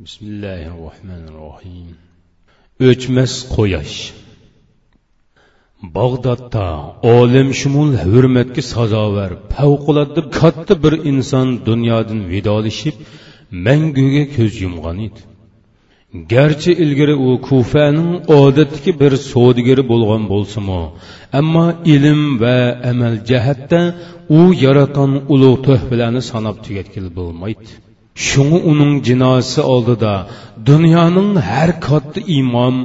bismillahi rohmanir rohim o'chmas quyosh. Bag'dodda olimshumul hurmatga sazovar favqulodda katta bir inson dunyodan vidolashib manguga ko'z yumgan edi. Garchi ilgari u kufaning odatdagi bir savdogari bo'lgan bo'lsimi ammo ilm va amal jihatda u yaratgan ulug' tuhfalarni sanab tugatgil bo'lmaydi. Shunga uning jinosi oldida dunyoning har katta imom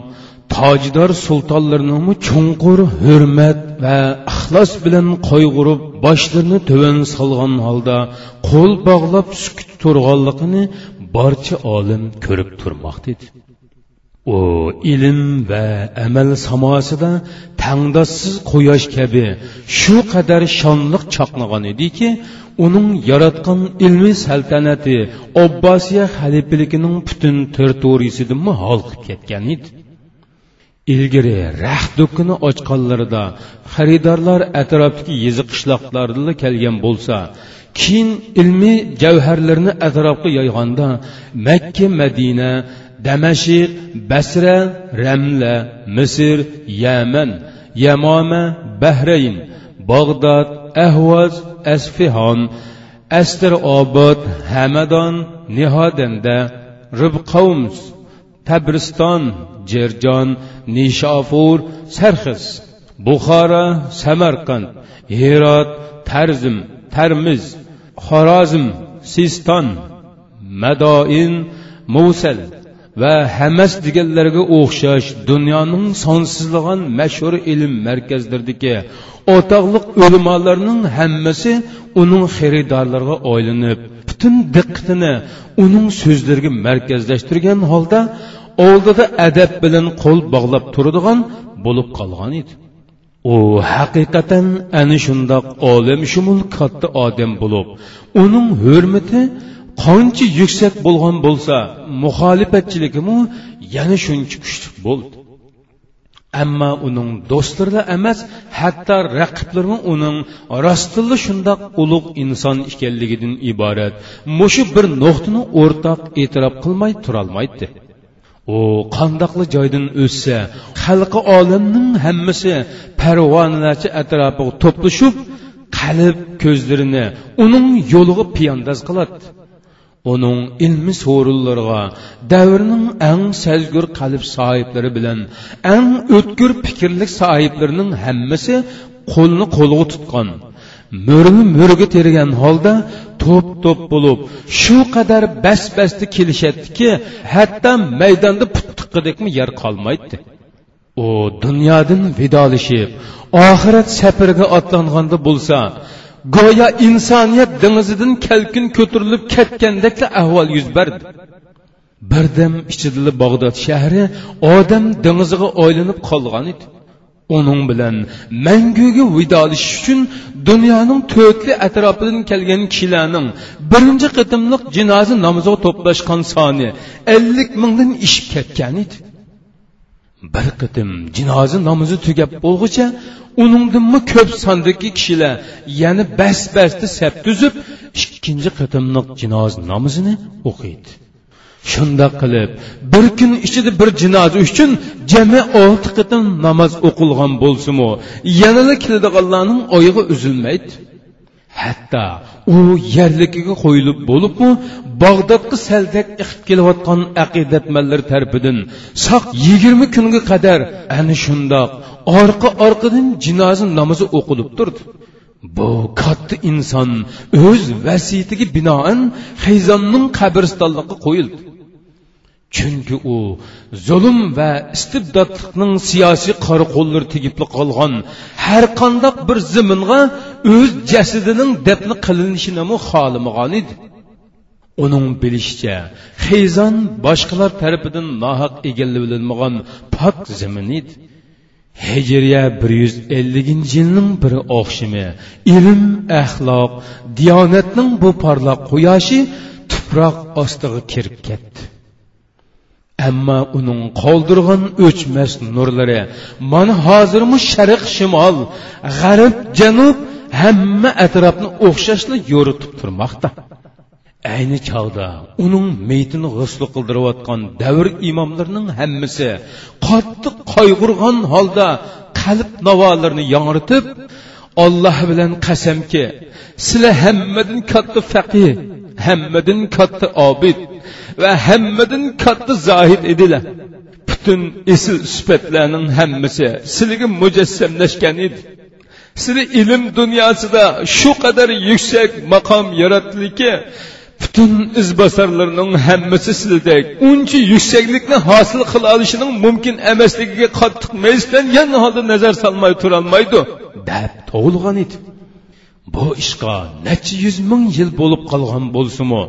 tojdor sultonlarning chunqur hurmat va ixlos bilan qayg'urib boshlarini tuvan solgan holda qo'l bog'lab sukut turganligini barcha olim ko'rib turmoqda edi u ilm va amal samosida tangdossiz quyosh kabi shu qadar shonliq chaqnagan ediki uning yaratgan ilmiy saltanati obbosiya xalifaligining butun territoriyasidan holqib ketgan edi. Ilgari raxt do'kini ochganlarida xaridorlar atrofdagi yezi qishloqlardan kelgan bo'lsa keyin ilmiy javharlarni atrofga yoyganda makka madina damashiq basra ramla misr yaman yamoma bahrayn bog'dod ahvoz asfihon astirobod hamadon nihodanda ribqavms tabriston jerjon nishofur sarxis buxoro samarqand herot tarzim tarmiz xorozm siston madoin muvsal va hamas deganlarga o'xshash dunyoning sonsizlagan mashhur ilm markazlaridagi o'toqliq ulamolarning hammasi uning xaridorlariga oylanib butun diqqatini uning so'zlariga markazlashtirgan holda oldida adab bilan qo'l bog'lab turadigan bo'lib qolgan edi. U haqiqatan ana shundoq olam shumul katta odam bo'lib uning hurmati qancha yuksak bo'lgan bo'lsa muxolifatchiligimi yana shuncha kuchli bo'ldi. Ammo uning do'stlari emas hatto raqiblarmi uning rostilla shundoq ulug' inson ekanligidan iborat mushu bir nuqtani o'rtoq e'tirof qilmay turolmaydi. U qandoqli joydan o'ssa xalqi olamning hammasi parvonalarcha atrofiga to'plashib qalb ko'zlarini uning yo'liga piyondoz qiladi. Uning ilmi so'rinlariga davrning eng sazgur qalb sohiblari bilan eng o'tkir fikrlik sohiblarining hammasi qo'lni qo'lga tutgan. Mo'rini mo'riga tergan holda to'p to'p bo'lib shu qadar bas basti kelishadiki hatto maydonda puttiqqidekmi yer qolmaydi. U dunyodan vidolashib oxirat safariga otlanganda bo'lsa go'yo insoniyat dengizidan kalkin ko'tarilib ketgandek ahvol yuz berdi. Birdam ichidili bag'dod shahri odam dengiziga oylanib qolgan edi. Uning bilan manguga vidolashish uchun dunyoning to'rtli atrofidan kelgan kishilarning birinchi qitimliq jinoza namoziga to'plashgan soni ellik mingdan ishib ketgan edi. Bir qitim jinoza namozi tugab bo'lg'icha uningdinmi ko'p sondagi kishilar yana bas basda sap tuzib ikkinchi qitimliq jinoz namozini o'qiydi. Shundoq qilib bir kun ichida bir jinoza uchun jami olti qitim namoz o'qilgan bo'lsinu. Yanada keladiganlarning oyog'i uzilmaydi. Hatto u yerligiga qo'yilib bo'libmi bag'dodga saldak iqib kelayotgan aqidatmanlar tarafidan soq yigirma kunga qadar ana shundoq orqa orqadan jinoza namozi o'qilib turdi. Bu katta inson o'z vasiyatiga binoan hayzonning qabristonligiga qo'yildi. Chunki u zulm va istibdodlikning siyosiy qora qo'llari tegibli qolgan har qandoq bir ziminga o'z jasadining dafni qilinishini xohlamagan edi. Uning bilishicha xayzon boshqalar tarafidan nohaq egallanilmagan pok zimin edi hijriya bir yuz elliginchi yilning bir o'xshimi ilm axloq diyonatning bu porloq quyoshi tuproq ostiga kirib ketdi. Ammo uning qoldirgan o'chmas nurlari mana hozirmi sharq shimol g'arb janub hamma atrofni o'xshashli yo'ritib turmoqda. Ayni chog'da uning meytini g'usl qildirayotgan davr imomlarining hammasi qattiq qayg'urgan holda qalb navolarini yongritib olloh bilan qasamki sizlar hammadan katta faqih hammadan katta obid va hammadan katta zohid edilar. Butun esil sifatlarning hammasi sizlarga mujassamlashgan edi. Sizlar ilm dunyosida shu qadar yuksak maqom yaratdiki butun izbosarlarning hammasi sizlardek uncha yuksaklikni hosil qila olishining mumkin emasligiga qattiq mayislangan holda nazar solmay turolmaydi. Deb tug'ilgan edi. Bu ishqa necha yuz ming yil bo'lib qolgan bo'lsimi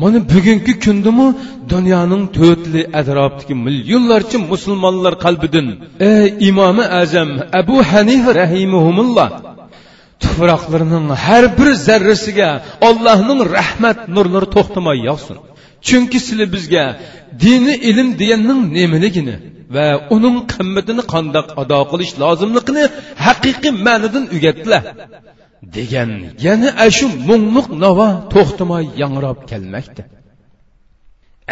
mana bugungi kundami dunyoning to'rtli atrofidagi millionlarcha musulmonlar qalbidan. Ey imomi azam abu hanifa rahimahumulloh tuproqlarning har bir zarrasiga allohning rahmat nurlari to'xtamay yog'sin. Chunki sizlar bizga dini ilm deganning nemaligini va uning qimmatini qandoq ado qilish lozimligini haqiqiy ma'nidan o'rgatdilar degan yana ashu mungluq navo to'xtamay yangrab kelmoqda.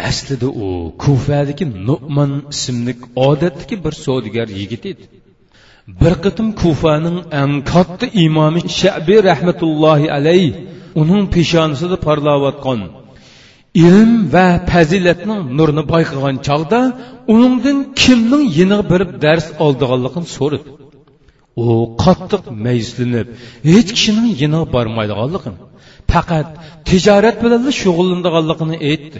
Aslida u kufadagi nu'man ismli odatdagi bir savdogar yigit edi. Bir qitim kufaning eng katta imomi shabi rahmatullohi alayh uning peshonasida parlayotgan ilm va fazilatning nurini bayqagan chog'da uningdan kimning yiniga berib dars oldiganligini so'radi. U qattiq mayuslanib hech kishining yiniga bormaydiganligini faqat tijorat bilan shug'ullanadiganligini aytdi.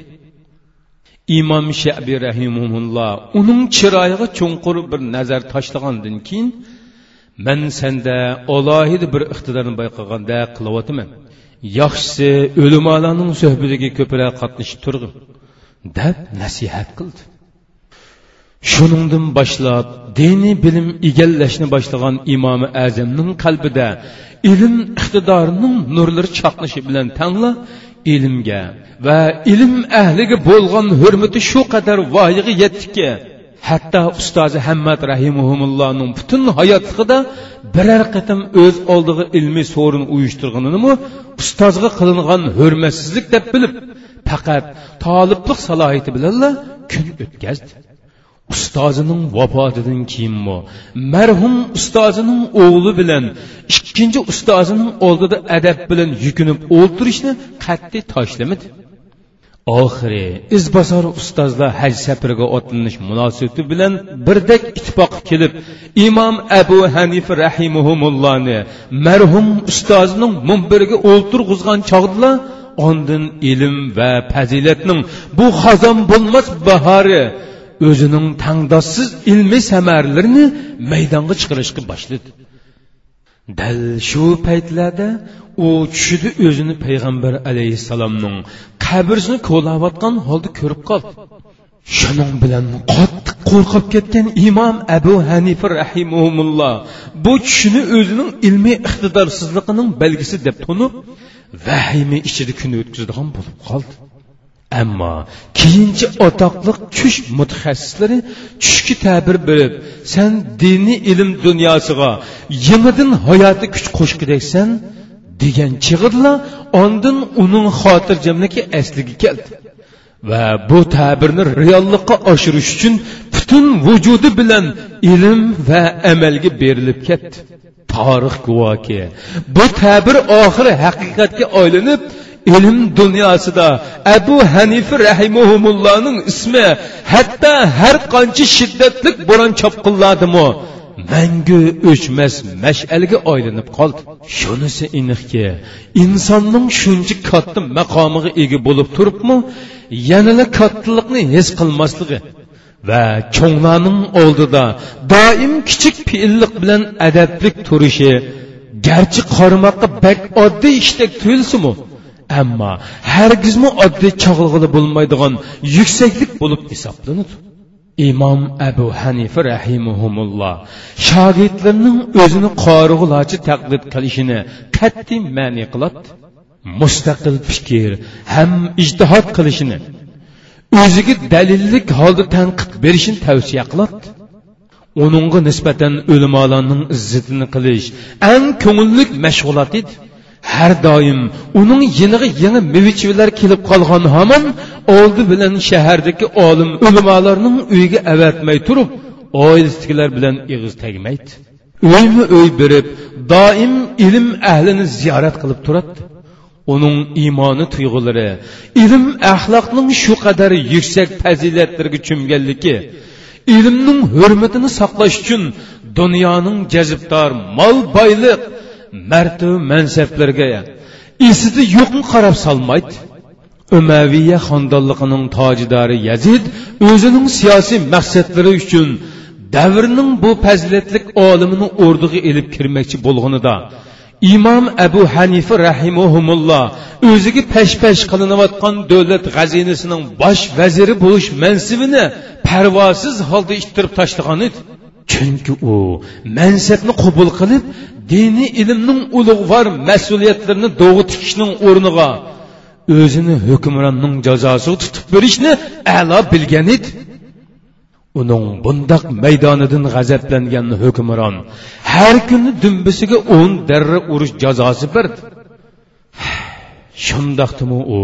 Imom shabi rahimulloh uning chiroyiga chunqur bir nazar tashlagandan keyin man senda alohida bir iqtidorni bayqaganda qilyaptiman yaxshisi o'limalarning suhbatiga ko'proq qatnashib turg'in deb nasihat qildi. Shuningdan boshlab diniy bilim egallashni boshlagan imomi azamning qalbida ilm iqtidorining nurlari chaqnashi bilan tangla ilmga va ilm ahliga bo'lgan hurmati shu qadar voyaga yetdiki hatto ustozi hammad rahimullohning butun hayotligida biror qatim o'z oldiga ilmiy so'rin uyushtirganini ustozga qilingan hurmatsizlik deb bilib faqat toliblik salohiyati bilanla kun o'tkazdi. Ustozining vafotidan keyinmi marhum ustozining o'g'li bilan ikkinchi ustozining oldida adab bilan yukinib o'ltirishni qat'iy tashlamidi oxiri izbosor ustozlar haj safariga otlanish munosabati bilan birdek ittifoq kelib imom abu hanifa rahimahumullohni marhum ustozining mumbiriga o'ltirg'izgan chog'dilar ondin ilm va fazilatning bu xazon bo'lmas bahori o'zining tangdossiz ilmiy samarlarini maydonga chiqarishga boshladi. Dal shu paytlarda u tushida o'zini payg'ambar alayhissalomning qabrisini ko'layotgan holda ko'rib qoldi. Shuning bilan qattiq qo'rqib ketgan imom abu hanifa rahimulloh bu tushini o'zining ilmiy iqtidorsizligining belgisi deb tunib vahima ichida kun o'tkazadigan bo'lib qoldi. Ammo keyinchi otoqliq tush mutaxassislari tushga ta'bir berib san diniy ilm dunyosiga yangidan hayoti kuch qo'shgideksan degan chig'irla ondin uning xotirjamligi asliga keldi. Va bu ta'birni reallikqa oshirish uchun butun vujudi bilan ilm va amalga berilib ketdi. Tarix guvoki bu ta'bir oxiri haqiqatga aylanib ilm dunyosida abu hanifa rahimahumullohning ismi hatto har qancha shiddatli bo'ron chopqinladimi? Mangu o'chmas mash'alga aylanib qoldi. Shunisi aniqki insonning shuncha katta maqomiga ega bo'lib turibmi yanada kattalikni his qilmasligi va cho'nglarning oldida doim kichik fe'llik bilan adablik turishi garchi qarmoqqa bak oddiy ishdek tuyulsimi? Ammo hargizmi oddiy chog'lig'ida bo'lmaydigan yuksaklik bo'lib hisoblanadi imom abu hanifa rahimuhumulloh shogirdlarning o'zini qorug'ulachi taqlid qilishini qat'iy ma'ni qiladi mustaqil fikr ham ijtihod qilishini o'ziga dalillik holda tanqid berishini tavsiya qiladi. Uningga nisbatan o'limolarning izzatini qilish eng ko'ngillik mashg'ulot edi. Har doim uning yinig'i yangi mevichilar kelib qolgan hamon oldi bilan shahardagi olim ulamolarning uyiga avatmay turib oilasidagilar bilan ig'iz tegmaydi uyma uy berib doim ilm ahlini ziyorat qilib turadi uning iymoni tuyg'ulari ilm axloqning shu qadar yuksak fazilatlarga cho'mganligi ilmning hurmatini saqlash uchun dunyoning jazibdor mol boyliq martaba mansablarga esida yo'qni qarab solmaydi. Umaviya xonadonligining tojidori yazid o'zining siyosiy maqsadlari uchun davrning bu fazilatli olimini o'rniga elib kirmoqchi bo'lganida imom abu hanifa rahimahumulloh o'ziga pesh pesh qilinayotgan davlat g'azinasining bosh vaziri bo'lish mansibini parvosiz holda ittirib tashlagan edi. Chunki u mansabni qabul qilib diniy ilmning ulug'vor mas'uliyatlarini do'g'i tikishning o'rniga o'zini hukmronning jazosiga tutib berishni a'lo bilgan edi. Uning bundoq maydonidan g'azablangan hukmron har kuni dumbisiga o'n darra urish jazosi berdi. Shundoqdimi u?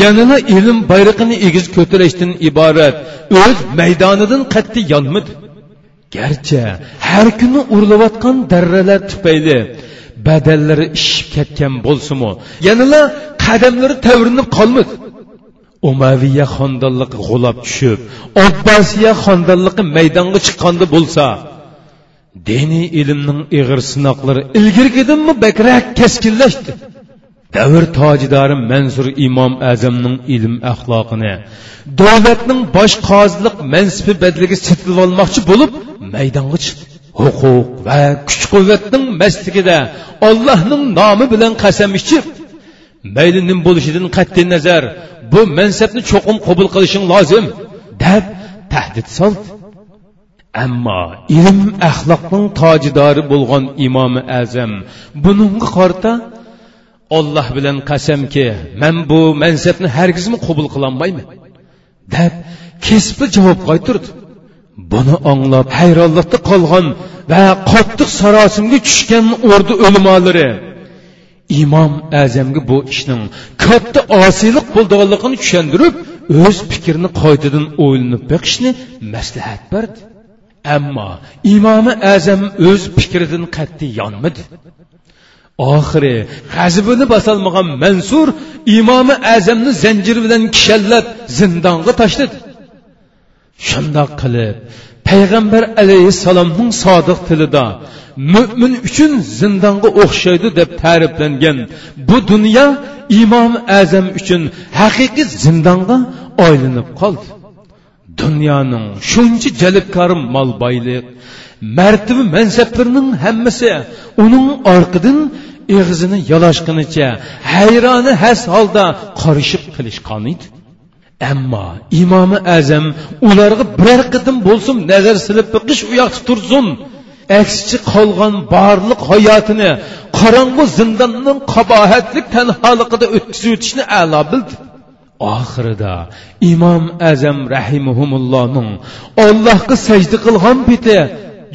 Yanada ilm bayrog'ini egiz ko'tarishdan iborat o'z maydonidan qat'iy yonmidi? Garchi har kuni urilayotgan darralar tufayli badallari ishib ketgan bo'lsimi yanala qadamlari tavrinib qolmadi. Umaviya xondonligi g'ulab tushib obbosiya xondonligi maydonga chiqqanda bo'lsa diniy ilmning ig'ir sinoqlari ilgirgidanmi bakrak keskinlashdi davr tojidori mansur imom azamning ilm axloqini davlatning bosh qozilik mansibi badliga setilib olmoqchi bo'lib maydonga chiqdi huquq va kuch quvvatning mastligida ollohning nomi bilan qasam ichib mayli nim bo'lishidan qat'iy nazar bu mansabni cho'qim qabul qilishing lozim deb tahdid soldi. Ammo ilm axloqning tojidori bo'lgan imomi azam buningga qarta olloh bilan qasamki man bu mansabni hargizmi qabul qilolmayman deb kesbi javob qaytirdi. Buni anglab hayronlikda qolgan va qattiq sarosimga tushgan o'rdi o'limolari imom azamga bu ishning katta osiylik bo'lganligini tushundirib o'z fikrini qaytadan o'ylanib beqishni maslahat berdi. Ammo imomi azam o'z fikridan qat'iy yonmidi oxiri g'azibini bosolmagan mansur imomi azamni zanjir bilan kishallab zindonga tashladi. Shundoq qilib payg'ambar alayhissalomning sodiq tilida mo'min uchun zindonga o'xshaydi deb ta'riflangan bu dunyo imom azam uchun haqiqiy zindonga aylanib qoldi. Dunyoning shuncha jalbkor mol boylik martaba mansablarining hammasi uning orqidan eg'zini yalashqinicha hayroni has holda qorishib qilishgan edi. Ammo imomi azam ularga biror qidim bo'lsin nazar silib biqish u yoqda tursin. Aksichi qolgan barliq hayotini qorong'u zindonning qabohatlik tanholigida o'tkazib o'tishni a'lo bildi. Oxirida imom azam rahimahumullohning ollohga sajda qilgan peti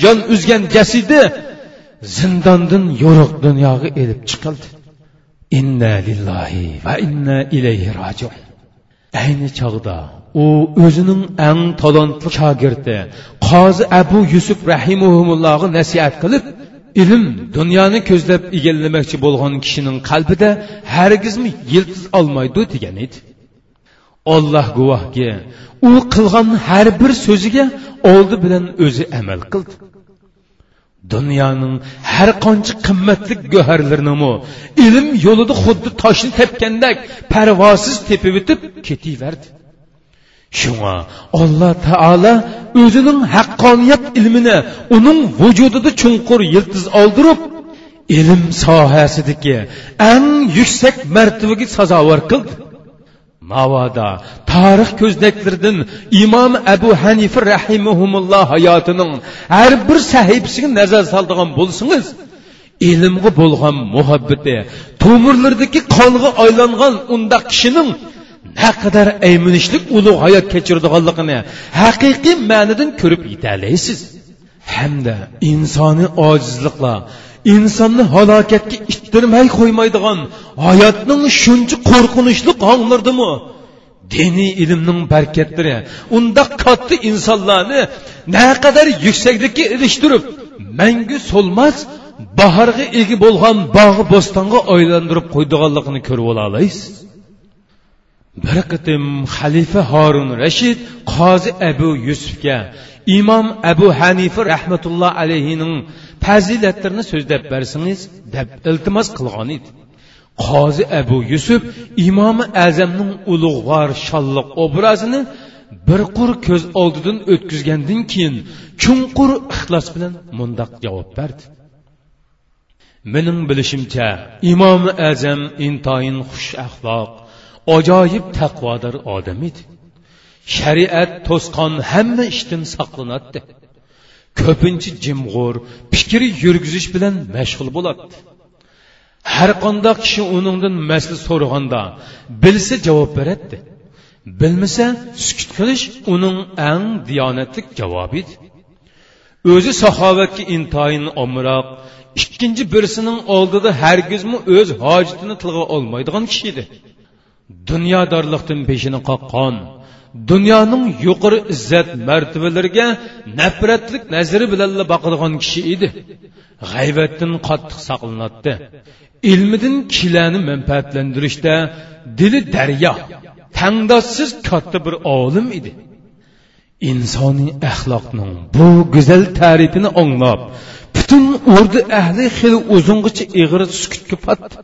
jon uzgan jasidi zindondan yo'riq dunyoga elib chiqildi. Inna lillahi va inna ilayhi rojiun ayni chog'da u o'zining eng talantli shogirdi qozi abu yusuf rahimuhumullohga nasihat qilib ilm dunyoni ko'zlab egallamoqchi bo'lgan kishining qalbida hargizmi yildiz olmaydi degan edi. Olloh guvohki u qilgan har bir so'ziga oldi bilan o'zi amal qildi. Dunyoning har qancha qimmatli go'harlarini ilm yo'lida xuddi toshni tepgandek parvosiz tepib o'tib ketaverdi. Shunga alloh taolo o'zining haqqoniyat ilmini uning vujudida chunqur yiltiz oldirib ilm sohasidagi eng yuksak martabaga sazovor qildi. Mavoda tarix ko'znaklaridan imom abu hanifa rahimahumulloh hayotining har bir sahifasiga nazar soldigan bo'lsangiz ilmga bo'lgan muhabbati tomirlardagi qonga aylangan undaq kishining naqadar ayminishlik ulug' hayot kechiradiganligini haqiqiy ma'nidan ko'rib yetalaysiz. Hamda insoniy ojizliklar insonni halokatga ittirmay qo'ymaydigan hayotning shuncha qo'rqinchli honglardimi diniy ilmning barkatlari unda katta insonlarni naqadar yuksaklikka erishtirib mangu so'lmas bahorga ega bo'lgan bog'i bo'stonga aylantirib qo'ydiganligini ko'rib olasiz. bir qitim xalifa horun rashid qozi abu yusufga imom abu hanifa rahmatulloh alayhining fazilatlarini so'zlab bersangiz deb iltimos qilgan edi. Qozi abu yusuf imomi azamning ulug'vor shonliq obrazini bir qur ko'z oldidan o'tkazgandan keyin chunqur ixlos bilan mundoq javob berdi. Mening bilishimcha imomi azam intoyin xush axloq ajoyib taqvodor odam edi. Shariat to'sqon hamma ishdan saqlanadi. Ko'pincha jimg'ur fikri yurgizish bilan mashg'ul bo'ladi. Har qandoq kishi uningdan masla so'raganda bilsa javob beradi. Bilmasa sukut qilish uning ang diyonatlik javobi edi. O'zi saxovatga intoyin omroq ikkinchi birisining oldida hargizmi o'z hojatini tilga olmaydigan kishi edi. Dunyodorlikdan peshini qoqqan dunyoning yuqori izzat martabalariga nafratlik nazari bilan boqadigan kishi edi. G'aybatdan qattiq saqlanadi. Ilmidan kishilarni manfaatlantirishda dili daryo tangdossiz katta bir olim edi. Insoniy axloqning bu go'zal ta'rifini anglab butun urdi ahli xili uzungacha ig'ir sukutga patdi.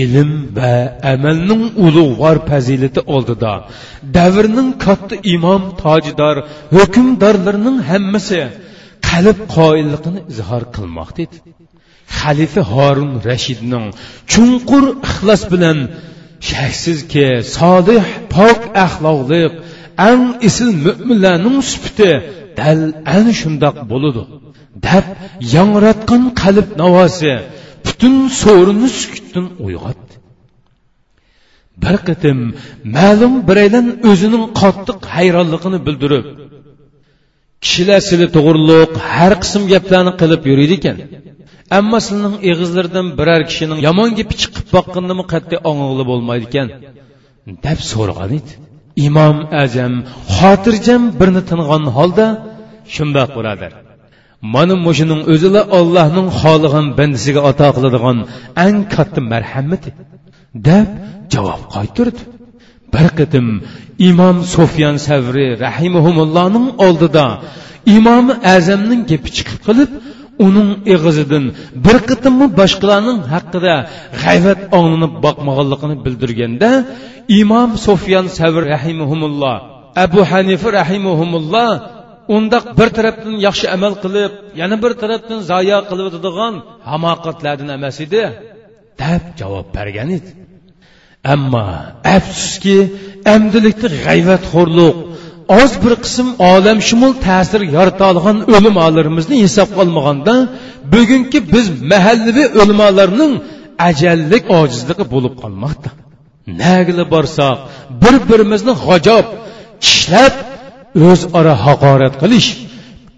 Ilm va amalning ulug'vor fazilati oldida. Davrning katta imom tojidor hukmdorlarning hammasi qalb qoyilligini izhor qilmoqda edi. Xalifa horun rashidning chunqur ixlos bilan shaksizki solih pok axloqliq ang isil mo'minlarning sufati dal ana shundoq bo'ladi deb yangratgan qalb navosi butun so'rini sukutdan uyg'otdi bir qitim ma'lum biraydan o'zining qattiq hayronligini bildirib kishilar sizlar to'g'riliq har qism gaplarni qilib yuriydi ekan ammo sizning eg'izlaridan biror kishining yomon gapi chiqib boqqanimi qat'iy ong'ili bo'lmaydi ekan deb so'rgan edi imom ajam xotirjam birni ting'an holda shundoq birodar mana mushuning o'zila ollohning xohlagan bandisiga ato qiladigan eng katta marhamati deb javob qaytirdi bir qitim imom sufyan savri rahimahumullohning oldida imomi azamning gapi chiqib qilib uning ig'izidan bir qitimmi boshqalarning haqida g'ayvat onglanib boqmaganligini bildirganda imom sufyan savr rahimahumulloh abu hanifa rahimahumulloh undoq bir tarafdan yaxshi amal qilib yana bir tarafdan zoya qilib o'tadigan hamoqatlardan emas edi. Deb javob bergan edi. Ammo afsuski amdilikda g'ayvatxo'rlik oz bir qism olamshumul ta'sir yorita olgan o'limolarimizni hisobga olmaganda bugungi biz mahallaviy o'limolarning ajallik ojizligi bo'lib qolmoqda. Nagili borsak bir birimizni g'ajob tishlab o'zaro haqorat qilish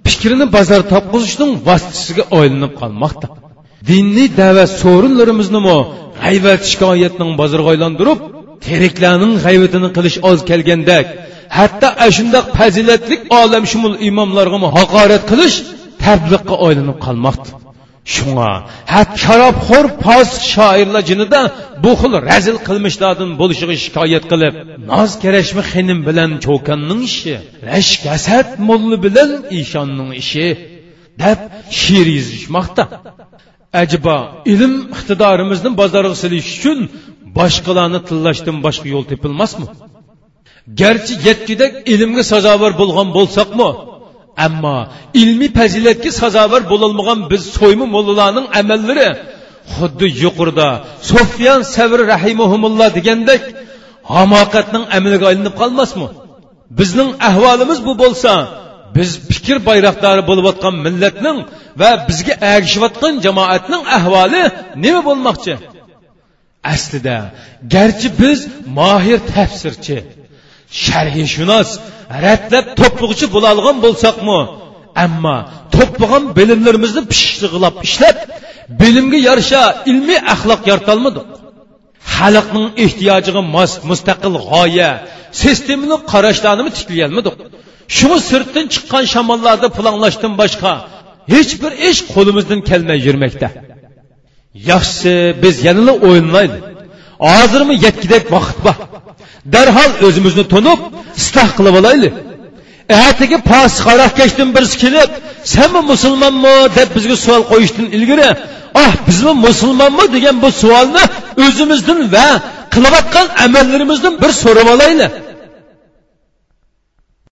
fikrini bozor topqizishning vositasiga aylanib qolmoqda. Diniy da'vat so'rinlarimizni g'ayvat shikoyatning bozorga aylantirib teriklarning g'ayvatini qilish oz kelgandek hatto shundoq fazilatli olamshumul imomlarga haqorat qilish tabliqqa aylanib qolmoqda. Shunga hat sharobxo'r posiq shoirlar jinida bu xil razil qilmishlardan bo'lishiga shikoyat qilib noz kerashmi xinim bilan cho'kanning ishi rash kasad mulli bilan ishonning ishi deb she'r yozishmoqda ajibo ilm iqtidorimizni bozorga silish uchun boshqalarni tillashdan boshqa yo'l tepilmasmi garchi yetkidek ilmga sazovor bo'lgan bo'lsakmi ammo ilmiy fazilatga sazovor bo'lolmagan biz so'ymi mollalarning amallari xuddi yuqorida sofiyan savr rahimahumulloh degandek hamoqatning amaliga aylanib qolmasmi? Bizning ahvolimiz bu bo'lsa biz fikr bayroqdori bo'layotgan millatning va bizga agishayotgan jamoatning ahvoli nima bo'lmoqchi? Aslida garchi biz mohir tafsirchi sharhishunos ratlab to'plag'uchi bo'lolgan bo'lsakmi ammo to'plagan bilimlarimizni pishig'ilab ishlab bilimga yarasha ilmiy axloq yaratolmadik xalqning ehtiyojiga mos mustaqil g'oya sistemani qarashlarni tiklolmadik shuni sirtdan chiqqan shamollarda planlashdan boshqa hech bir ish qo'limizdan kelmay yurmoqda yaxshisi biz yanada o'yinlaylik hozirmi yetkidek vaqt bor? Darhol o'zimizni to'nib istah qilib olaylik. E, Atigi pasixaroqkashdan birisi kelib sanmi musulmonmi? deb bizga savol qo'yishdan ilgari ah bizmi musulmonmi? degan bu savolni o'zimizdan va qilayotgan amallarimizdan bir so'rab olaylik.